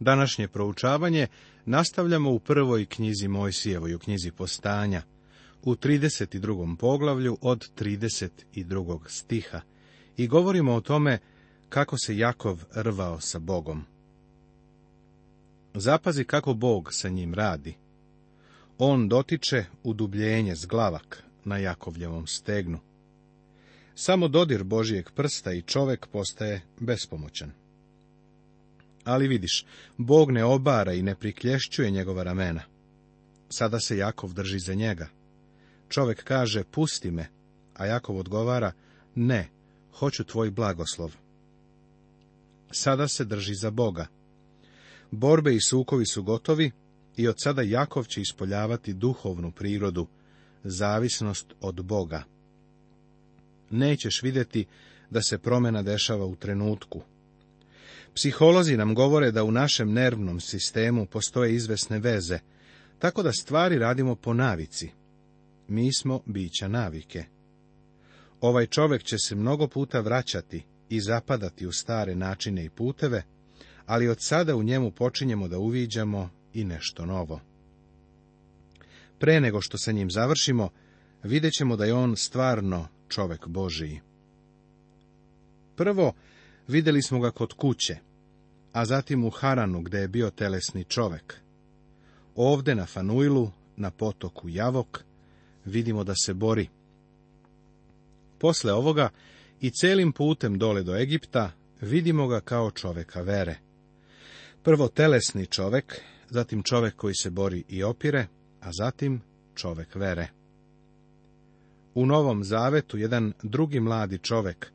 Današnje proučavanje nastavljamo u prvoj knjizi Mojsijevoj, u knjizi Postanja, u 32. poglavlju od 32. stiha i govorimo o tome kako se Jakov rvao sa Bogom. Zapazi kako Bog sa njim radi. On dotiče udubljenje zglavak na Jakovljevom stegnu. Samo dodir Božijeg prsta i čovek postaje bespomoćan. Ali vidiš, Bog ne obara i ne priklješćuje njegova ramena. Sada se Jakov drži za njega. Čovek kaže, pusti me, a Jakov odgovara, ne, hoću tvoj blagoslov. Sada se drži za Boga. Borbe i sukovi su gotovi i od sada Jakov će ispoljavati duhovnu prirodu, zavisnost od Boga. Nećeš vidjeti da se promjena dešava u trenutku, Psiholozi nam govore da u našem nervnom sistemu postoje izvesne veze, tako da stvari radimo po navici. Mi smo bića navike. Ovaj čovjek će se mnogo puta vraćati i zapadati u stare načine i puteve, ali od sada u njemu počinjemo da uviđamo i nešto novo. Pre nego što sa njim završimo, vidjet ćemo da je on stvarno čovjek Božiji. Prvo, Vidjeli smo ga kod kuće, a zatim u Haranu gdje je bio telesni čovek. Ovde na Fanuilu, na potoku Javok, vidimo da se bori. Posle ovoga i celim putem dole do Egipta vidimo ga kao čoveka vere. Prvo telesni čovek, zatim čovek koji se bori i opire, a zatim čovek vere. U Novom Zavetu jedan drugi mladi čovek,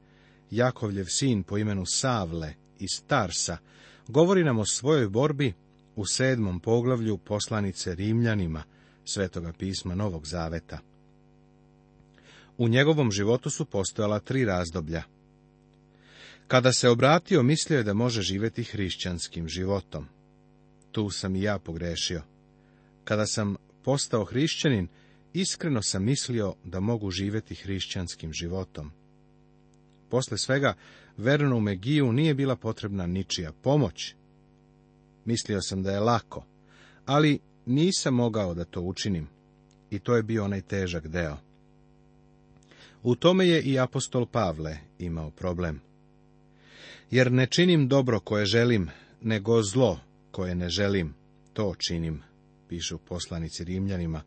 Jakovljev sin po imenu Savle iz Tarsa, govori nam o svojoj borbi u sedmom poglavlju poslanice Rimljanima, svetoga pisma Novog Zaveta. U njegovom životu su postojala tri razdoblja. Kada se obratio, mislio je da može živjeti hrišćanskim životom. Tu sam i ja pogrešio. Kada sam postao hrišćanin, iskreno sam mislio da mogu živjeti hrišćanskim životom. Posle svega, Vernu Megiju nije bila potrebna ničija pomoć. Mislio sam da je lako, ali nisam mogao da to učinim. I to je bio onaj težak deo. U tome je i apostol Pavle imao problem. Jer ne činim dobro koje želim, nego zlo koje ne želim, to činim, pišu poslanici Rimljanima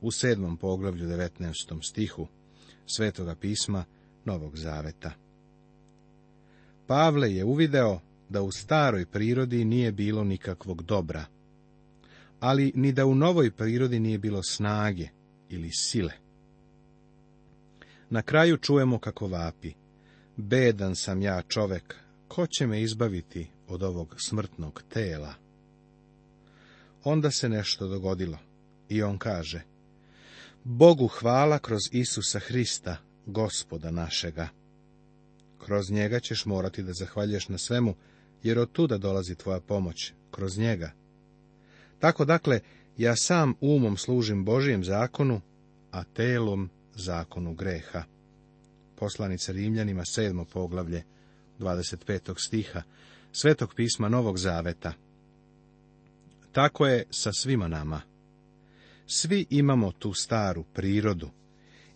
u sedmom poglavlju 19. stihu Svetoga pisma, Novog Zaveta. Pavle je uvideo da u staroj prirodi nije bilo nikakvog dobra, ali ni da u novoj prirodi nije bilo snage ili sile. Na kraju čujemo kako vapi. Bedan sam ja čovek, ko će me izbaviti od ovog smrtnog tela? Onda se nešto dogodilo i on kaže, Bogu hvala kroz Isusa Hrista, gospoda našega. Kroz njega ćeš morati da zahvaljuješ na svemu, jer od tuda dolazi tvoja pomoć, kroz njega. Tako dakle, ja sam umom služim Božijem zakonu, a telom zakonu greha. Poslanica Rimljanima, sedmo poglavlje, 25. stiha, svetog pisma Novog Zaveta. Tako je sa svima nama. Svi imamo tu staru prirodu,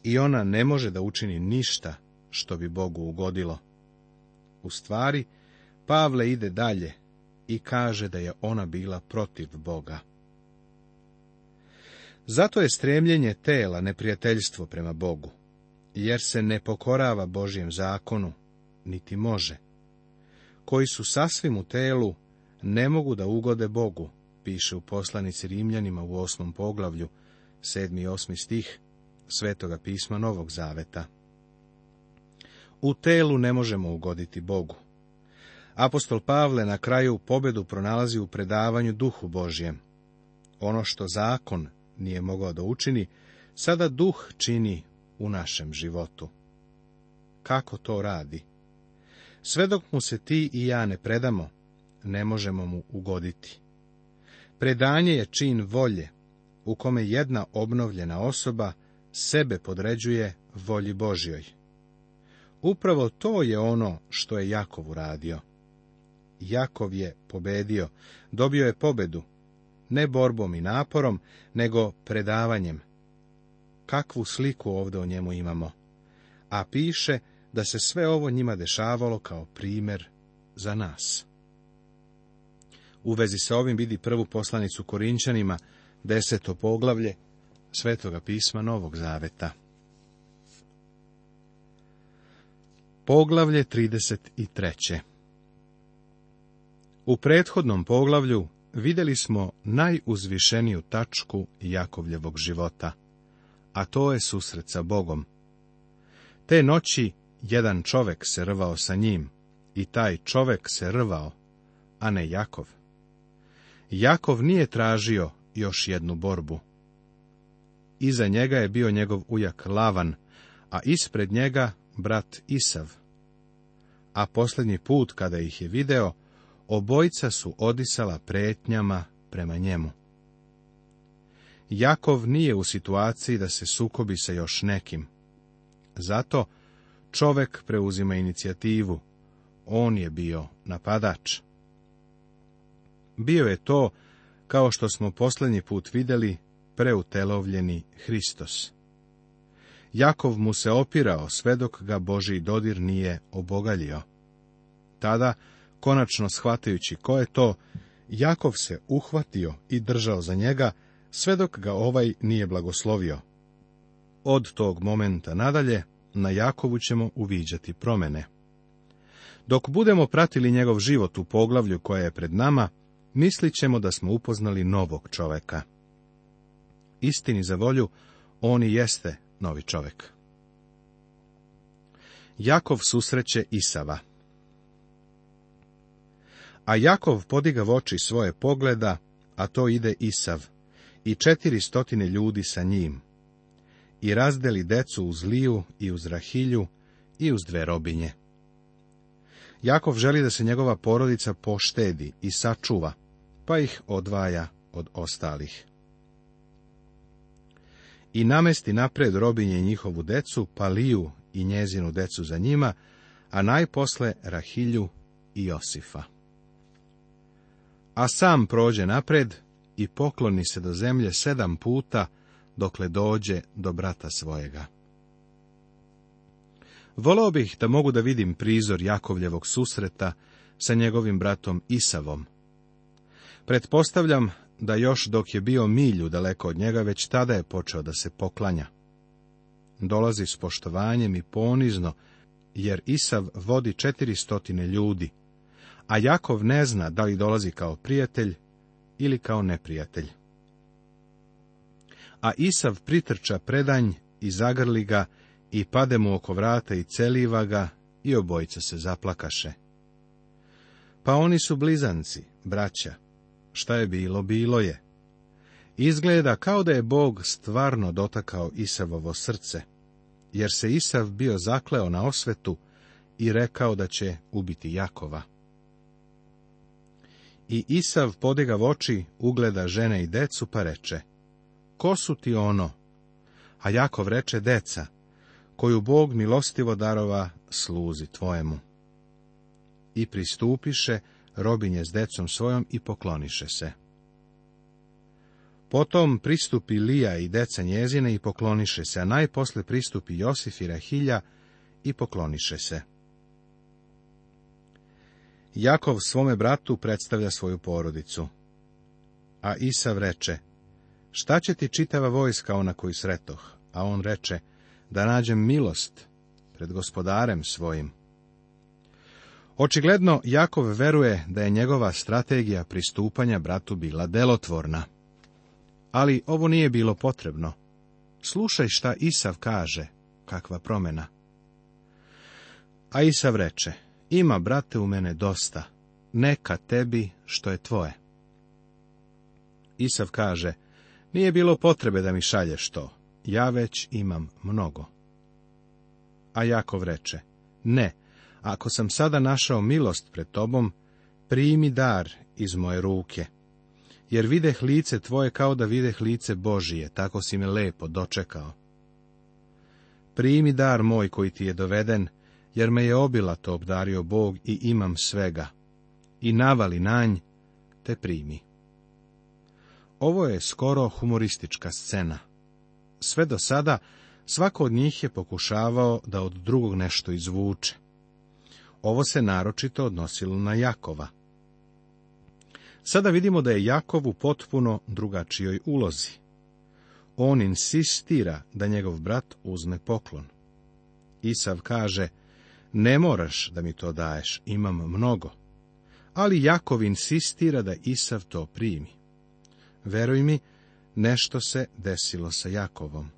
i ona ne može da učini ništa što bi Bogu ugodilo. U stvari, Pavle ide dalje i kaže da je ona bila protiv Boga. Zato je stremljenje tela neprijateljstvo prema Bogu, jer se ne pokorava Božjem zakonu, niti može. Koji su sasvim u telu, ne mogu da ugode Bogu, piše u poslanici Rimljanima u osmom poglavlju, sedmi i osmi stih, Svetoga pisma Novog Zaveta. U telu ne možemo ugoditi Bogu. Apostol Pavle na kraju pobedu pronalazi u predavanju duhu Božjem. Ono što zakon nije mogao da učini, sada duh čini u našem životu. Kako to radi? Sve dok mu se ti i ja ne predamo, ne možemo mu ugoditi. Predanje je čin volje, u kome jedna obnovljena osoba sebe podređuje volji Božjoj. Upravo to je ono što je Jakov uradio. Jakov je pobedio, dobio je pobedu, ne borbom i naporom, nego predavanjem. Kakvu sliku ovdje o njemu imamo? A piše da se sve ovo njima dešavalo kao primjer za nas. U vezi sa ovim vidi prvu poslanicu Korinčanima, deseto poglavlje, Svetoga pisma Novog Zaveta. Poglavlje 33. U prethodnom poglavlju videli smo najuzvišeniju tačku Jakovljevog života, a to je susret sa Bogom. Te noći jedan čovek se rvao sa njim i taj čovek se rvao, a ne Jakov. Jakov nije tražio još jednu borbu. Iza njega je bio njegov ujak Lavan, a ispred njega brat Isav. A posljednji put kada ih je video, obojica su odisala pretnjama prema njemu. Jakov nije u situaciji da se sukobi sa još nekim. Zato čovek preuzima inicijativu. On je bio napadač. Bio je to, kao što smo posljednji put vidjeli, preutelovljeni Hristos. Jakov mu se opirao sve dok ga Boži dodir nije obogaljio. Tada, konačno shvatajući ko je to, Jakov se uhvatio i držao za njega, sve dok ga ovaj nije blagoslovio. Od tog momenta nadalje, na Jakovu ćemo uviđati promjene. Dok budemo pratili njegov život u poglavlju koje je pred nama, mislit ćemo da smo upoznali novog čoveka istini za volju, on i jeste novi čovjek. Jakov susreće Isava A Jakov podiga oči svoje pogleda, a to ide Isav, i četiri stotine ljudi sa njim, i razdeli decu uz Liju i uz Rahilju i uz dve robinje. Jakov želi da se njegova porodica poštedi i sačuva, pa ih odvaja od ostalih i namesti napred robinje i njihovu decu, Paliju i njezinu decu za njima, a najposle Rahilju i Josifa. A sam prođe napred i pokloni se do zemlje sedam puta, dokle dođe do brata svojega. Volao bih da mogu da vidim prizor Jakovljevog susreta sa njegovim bratom Isavom. Pretpostavljam da još dok je bio milju daleko od njega, već tada je počeo da se poklanja. Dolazi s poštovanjem i ponizno, jer Isav vodi četiri ljudi, a Jakov ne zna da li dolazi kao prijatelj ili kao neprijatelj. A Isav pritrča predanj i zagrli ga i pade mu oko vrata i celiva ga i obojica se zaplakaše. Pa oni su blizanci, braća, Šta je bilo, bilo je. Izgleda kao da je Bog stvarno dotakao Isavovo srce, jer se Isav bio zakleo na osvetu i rekao da će ubiti Jakova. I Isav podega oči, ugleda žene i decu, pa reče, ko su ti ono? A Jakov reče, deca, koju Bog milostivo darova sluzi tvojemu. I pristupiše robinje s decom svojom i pokloniše se. Potom pristupi Lija i deca njezine i pokloniše se, a najposle pristupi Josif i Rahilja i pokloniše se. Jakov svome bratu predstavlja svoju porodicu. A Isav reče, šta će ti čitava vojska ona koju sretoh? A on reče, da nađem milost pred gospodarem svojim. Očigledno, Jakov veruje da je njegova strategija pristupanja bratu bila delotvorna. Ali ovo nije bilo potrebno. Slušaj šta Isav kaže, kakva promena. A Isav reče, ima brate u mene dosta, neka tebi što je tvoje. Isav kaže, nije bilo potrebe da mi šalješ to, ja već imam mnogo. A Jakov reče, ne, ako sam sada našao milost pred tobom, primi dar iz moje ruke. Jer videh lice tvoje kao da videh lice Božije, tako si me lepo dočekao. Primi dar moj koji ti je doveden, jer me je obilato obdario Bog i imam svega. I navali nj, te primi. Ovo je skoro humoristička scena. Sve do sada, svako od njih je pokušavao da od drugog nešto izvuče. Ovo se naročito odnosilo na Jakova. Sada vidimo da je Jakov u potpuno drugačijoj ulozi. On insistira da njegov brat uzme poklon. Isav kaže, ne moraš da mi to daješ, imam mnogo. Ali Jakov insistira da Isav to primi. Veruj mi, nešto se desilo sa Jakovom.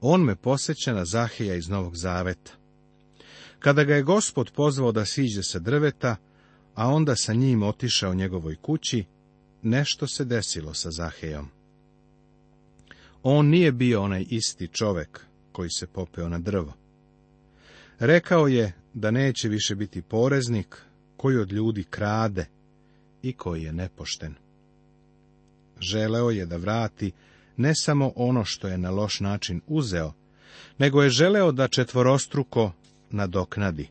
On me posjeća na Zaheja iz Novog Zaveta. Kada ga je gospod pozvao da siđe sa drveta, a onda sa njim otišao njegovoj kući, nešto se desilo sa Zahejom. On nije bio onaj isti čovek koji se popeo na drvo. Rekao je da neće više biti poreznik koji od ljudi krade i koji je nepošten. Želeo je da vrati ne samo ono što je na loš način uzeo, nego je želeo da četvorostruko nadoknadi.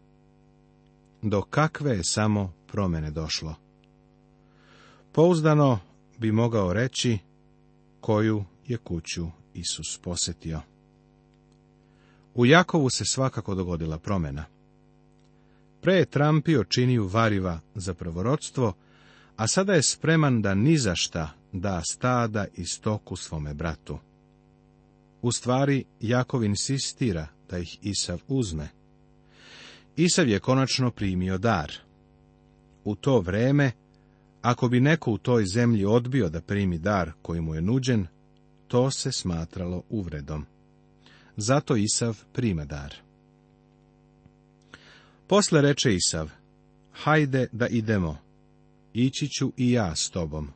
Do kakve je samo promene došlo? Pouzdano bi mogao reći koju je kuću Isus posjetio. U Jakovu se svakako dogodila promena. Pre je trampio činiju variva za prvorodstvo, a sada je spreman da nizašta da stada i stoku svome bratu. U stvari, Jakov insistira da ih Isav uzme. Isav je konačno primio dar. U to vreme, ako bi neko u toj zemlji odbio da primi dar koji mu je nuđen, to se smatralo uvredom. Zato Isav prima dar. Posle reče Isav, hajde da idemo, ići ću i ja s tobom.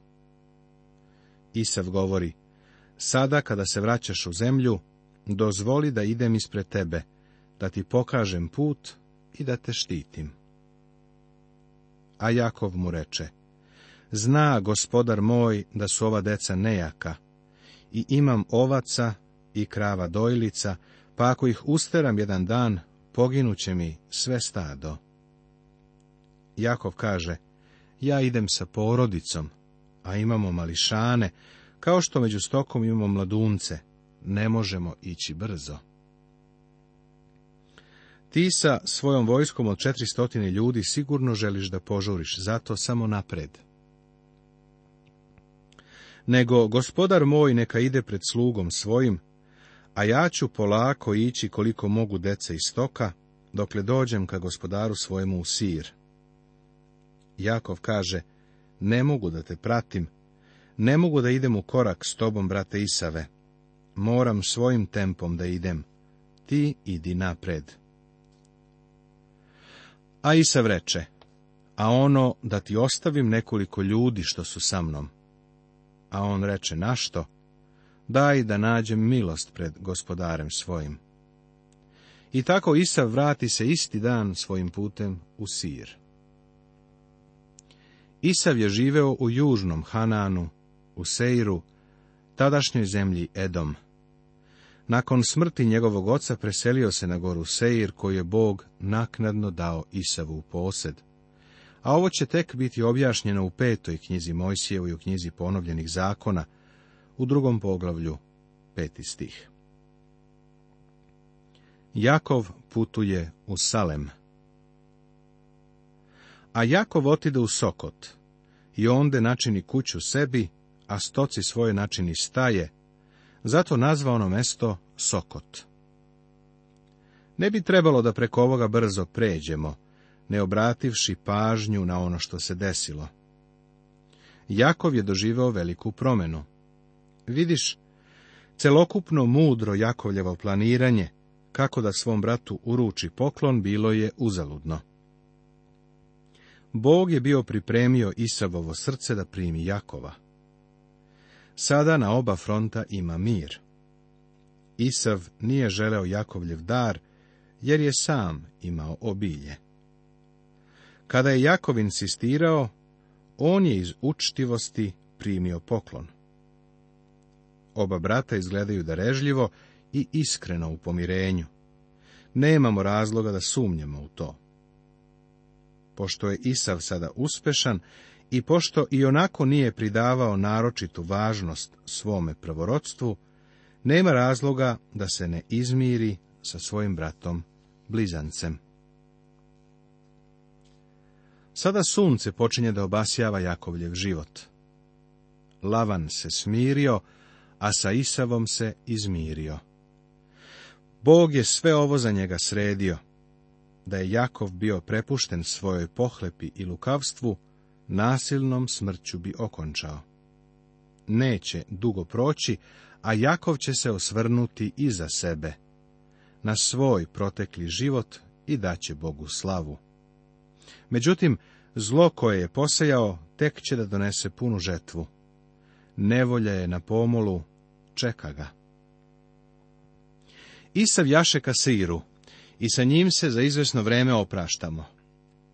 Isav govori, sada kada se vraćaš u zemlju, dozvoli da idem ispred tebe, da ti pokažem put i da te štitim. A Jakov mu reče, Zna, gospodar moj, da su ova deca nejaka, i imam ovaca i krava dojlica, pa ako ih usteram jedan dan, poginuće mi sve stado. Jakov kaže, ja idem sa porodicom, a imamo mališane, kao što među stokom imamo mladunce, ne možemo ići brzo. Ti sa svojom vojskom od 400 ljudi sigurno želiš da požuriš, zato samo napred. Nego gospodar moj neka ide pred slugom svojim, a ja ću polako ići koliko mogu deca i stoka, dokle dođem ka gospodaru svojemu u sir. Jakov kaže, ne mogu da te pratim, ne mogu da idem u korak s tobom, brate Isave. Moram svojim tempom da idem, ti idi napred. A Isav reče, a ono da ti ostavim nekoliko ljudi što su sa mnom. A on reče, našto? Daj da nađem milost pred gospodarem svojim. I tako Isav vrati se isti dan svojim putem u Sir. Isav je živeo u južnom Hananu, u Seiru, tadašnjoj zemlji Edom. Nakon smrti njegovog oca preselio se na goru Seir koju je Bog naknadno dao Isavu u posjed. A ovo će tek biti objašnjeno u petoj knjizi Mojsijevu i u knjizi ponovljenih zakona, u drugom poglavlju, peti stih. Jakov putuje u Salem. A Jakov otide u Sokot i onde načini kuću sebi, a stoci svoje načini staje, zato nazva ono mesto Sokot. Ne bi trebalo da preko ovoga brzo pređemo, ne obrativši pažnju na ono što se desilo. Jakov je doživeo veliku promenu. Vidiš, celokupno mudro Jakovljevo planiranje, kako da svom bratu uruči poklon, bilo je uzaludno. Bog je bio pripremio Isavovo srce da primi Jakova. Sada na oba fronta ima mir. Isav nije želeo Jakovljev dar, jer je sam imao obilje. Kada je Jakov insistirao, on je iz učtivosti primio poklon. Oba brata izgledaju darežljivo i iskreno u pomirenju. Nemamo razloga da sumnjamo u to. Pošto je Isav sada uspešan i pošto i onako nije pridavao naročitu važnost svome prvorodstvu, nema razloga da se ne izmiri sa svojim bratom blizancem. Sada sunce počinje da obasjava Jakovljev život. Lavan se smirio, a sa Isavom se izmirio. Bog je sve ovo za njega sredio. Da je Jakov bio prepušten svojoj pohlepi i lukavstvu, nasilnom smrću bi okončao. Neće dugo proći, a Jakov će se osvrnuti iza sebe, na svoj protekli život i daće Bogu slavu. Međutim, zlo koje je posejao tek će da donese punu žetvu. Nevolja je na pomolu, čeka ga. Isav jaše ka i sa njim se za izvesno vreme opraštamo.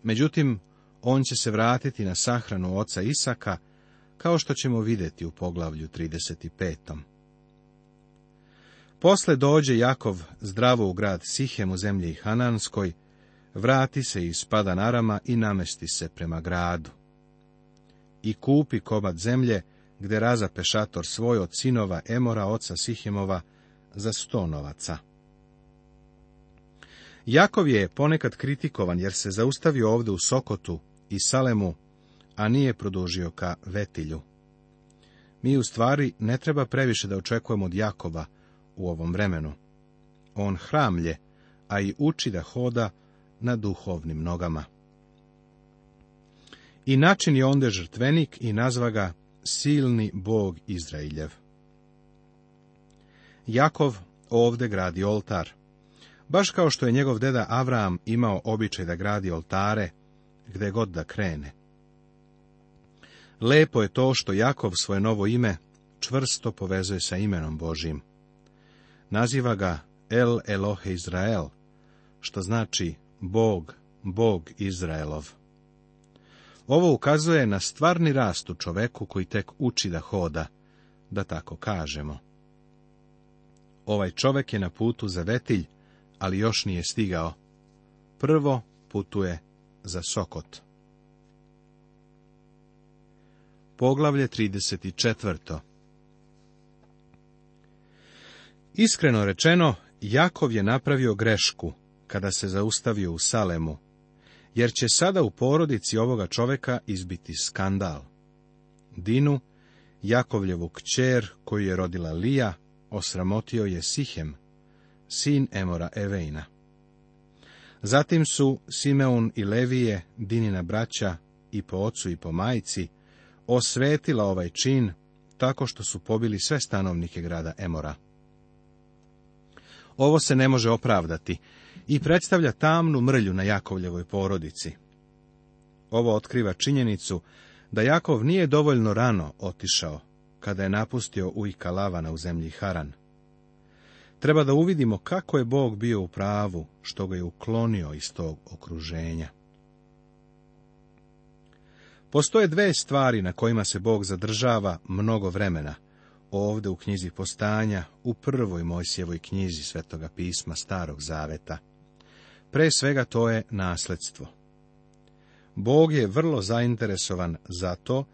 Međutim, on će se vratiti na sahranu oca Isaka, kao što ćemo vidjeti u poglavlju 35. Posle dođe Jakov zdravo u grad Sihem u zemlji Hananskoj, vrati se i spada narama i namesti se prema gradu. I kupi komad zemlje, gde raza pešator svoj od sinova Emora, oca Sihemova, za sto novaca. Jakov je ponekad kritikovan, jer se zaustavio ovdje u Sokotu, i Salemu, a nije produžio ka Vetilju. Mi u stvari ne treba previše da očekujemo od Jakova u ovom vremenu. On hramlje, a i uči da hoda na duhovnim nogama. I način je onda žrtvenik i nazva ga silni bog Izrailjev. Jakov ovde gradi oltar. Baš kao što je njegov deda Avram imao običaj da gradi oltare, gdje god da krene. Lepo je to što Jakov svoje novo ime čvrsto povezuje sa imenom Božim. Naziva ga El Elohe Izrael, što znači Bog, Bog Izraelov. Ovo ukazuje na stvarni rast u čoveku koji tek uči da hoda, da tako kažemo. Ovaj čovek je na putu za vetilj, ali još nije stigao. Prvo putuje za Sokot. Poglavlje 34. Iskreno rečeno, Jakov je napravio grešku kada se zaustavio u Salemu, jer će sada u porodici ovoga čoveka izbiti skandal. Dinu, Jakovljevu kćer koju je rodila Lija, osramotio je Sihem, sin Emora Eveina. Zatim su Simeon i Levije, Dinina braća, i po ocu i po majici, osvetila ovaj čin tako što su pobili sve stanovnike grada Emora. Ovo se ne može opravdati i predstavlja tamnu mrlju na Jakovljevoj porodici. Ovo otkriva činjenicu da Jakov nije dovoljno rano otišao kada je napustio Ujka Lavana u zemlji Haran. Treba da uvidimo kako je Bog bio u pravu što ga je uklonio iz tog okruženja. Postoje dve stvari na kojima se Bog zadržava mnogo vremena, ovdje u knjizi postanja, u prvoj Mojsijevoj knjizi Svetoga pisma Starog Zaveta. Pre svega to je nasledstvo. Bog je vrlo zainteresovan za to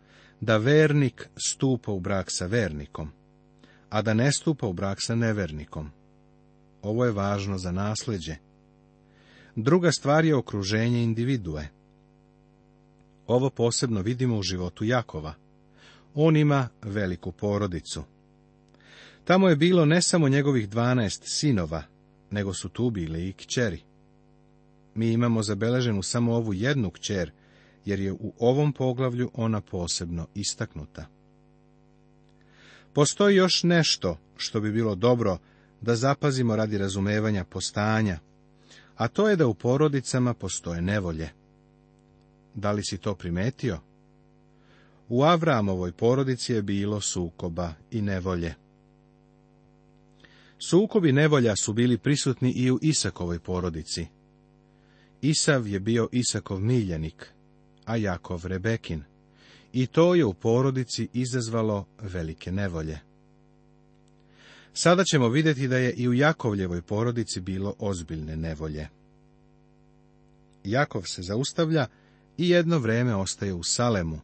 da vernik stupa u brak sa vernikom, a da ne stupa u brak sa nevernikom. Ovo je važno za nasljeđe. Druga stvar je okruženje individue. Ovo posebno vidimo u životu Jakova. On ima veliku porodicu. Tamo je bilo ne samo njegovih dvanaest sinova, nego su tu bili i kćeri. Mi imamo zabeleženu samo ovu jednu kćer, jer je u ovom poglavlju ona posebno istaknuta. Postoji još nešto što bi bilo dobro da zapazimo radi razumevanja postanja, a to je da u porodicama postoje nevolje. Da li si to primetio? U Avramovoj porodici je bilo sukoba i nevolje. Sukobi nevolja su bili prisutni i u Isakovoj porodici. Isav je bio Isakov miljenik, a Jakov Rebekin, i to je u porodici izazvalo velike nevolje. Sada ćemo vidjeti da je i u Jakovljevoj porodici bilo ozbiljne nevolje. Jakov se zaustavlja i jedno vrijeme ostaje u Salemu.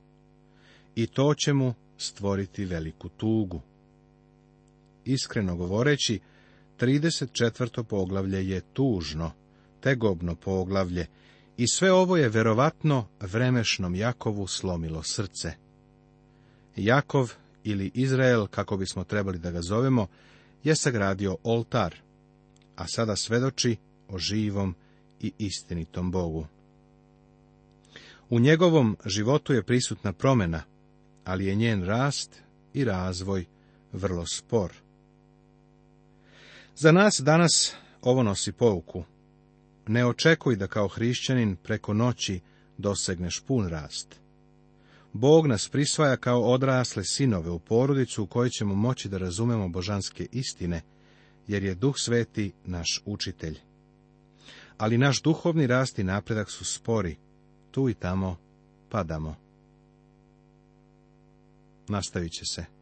I to će mu stvoriti veliku tugu. Iskreno govoreći, 34. poglavlje je tužno, tegobno poglavlje, i sve ovo je verovatno vremešnom Jakovu slomilo srce. Jakov ili Izrael, kako bismo trebali da ga zovemo, je sagradio oltar, a sada svedoči o živom i istinitom Bogu. U njegovom životu je prisutna promjena, ali je njen rast i razvoj vrlo spor. Za nas danas ovo nosi pouku. Ne očekuj da kao hrišćanin preko noći dosegneš pun rast. Bog nas prisvaja kao odrasle sinove u porodicu u kojoj ćemo moći da razumemo božanske istine, jer je Duh Sveti naš učitelj. Ali naš duhovni rast i napredak su spori, tu i tamo padamo. Nastavit će se.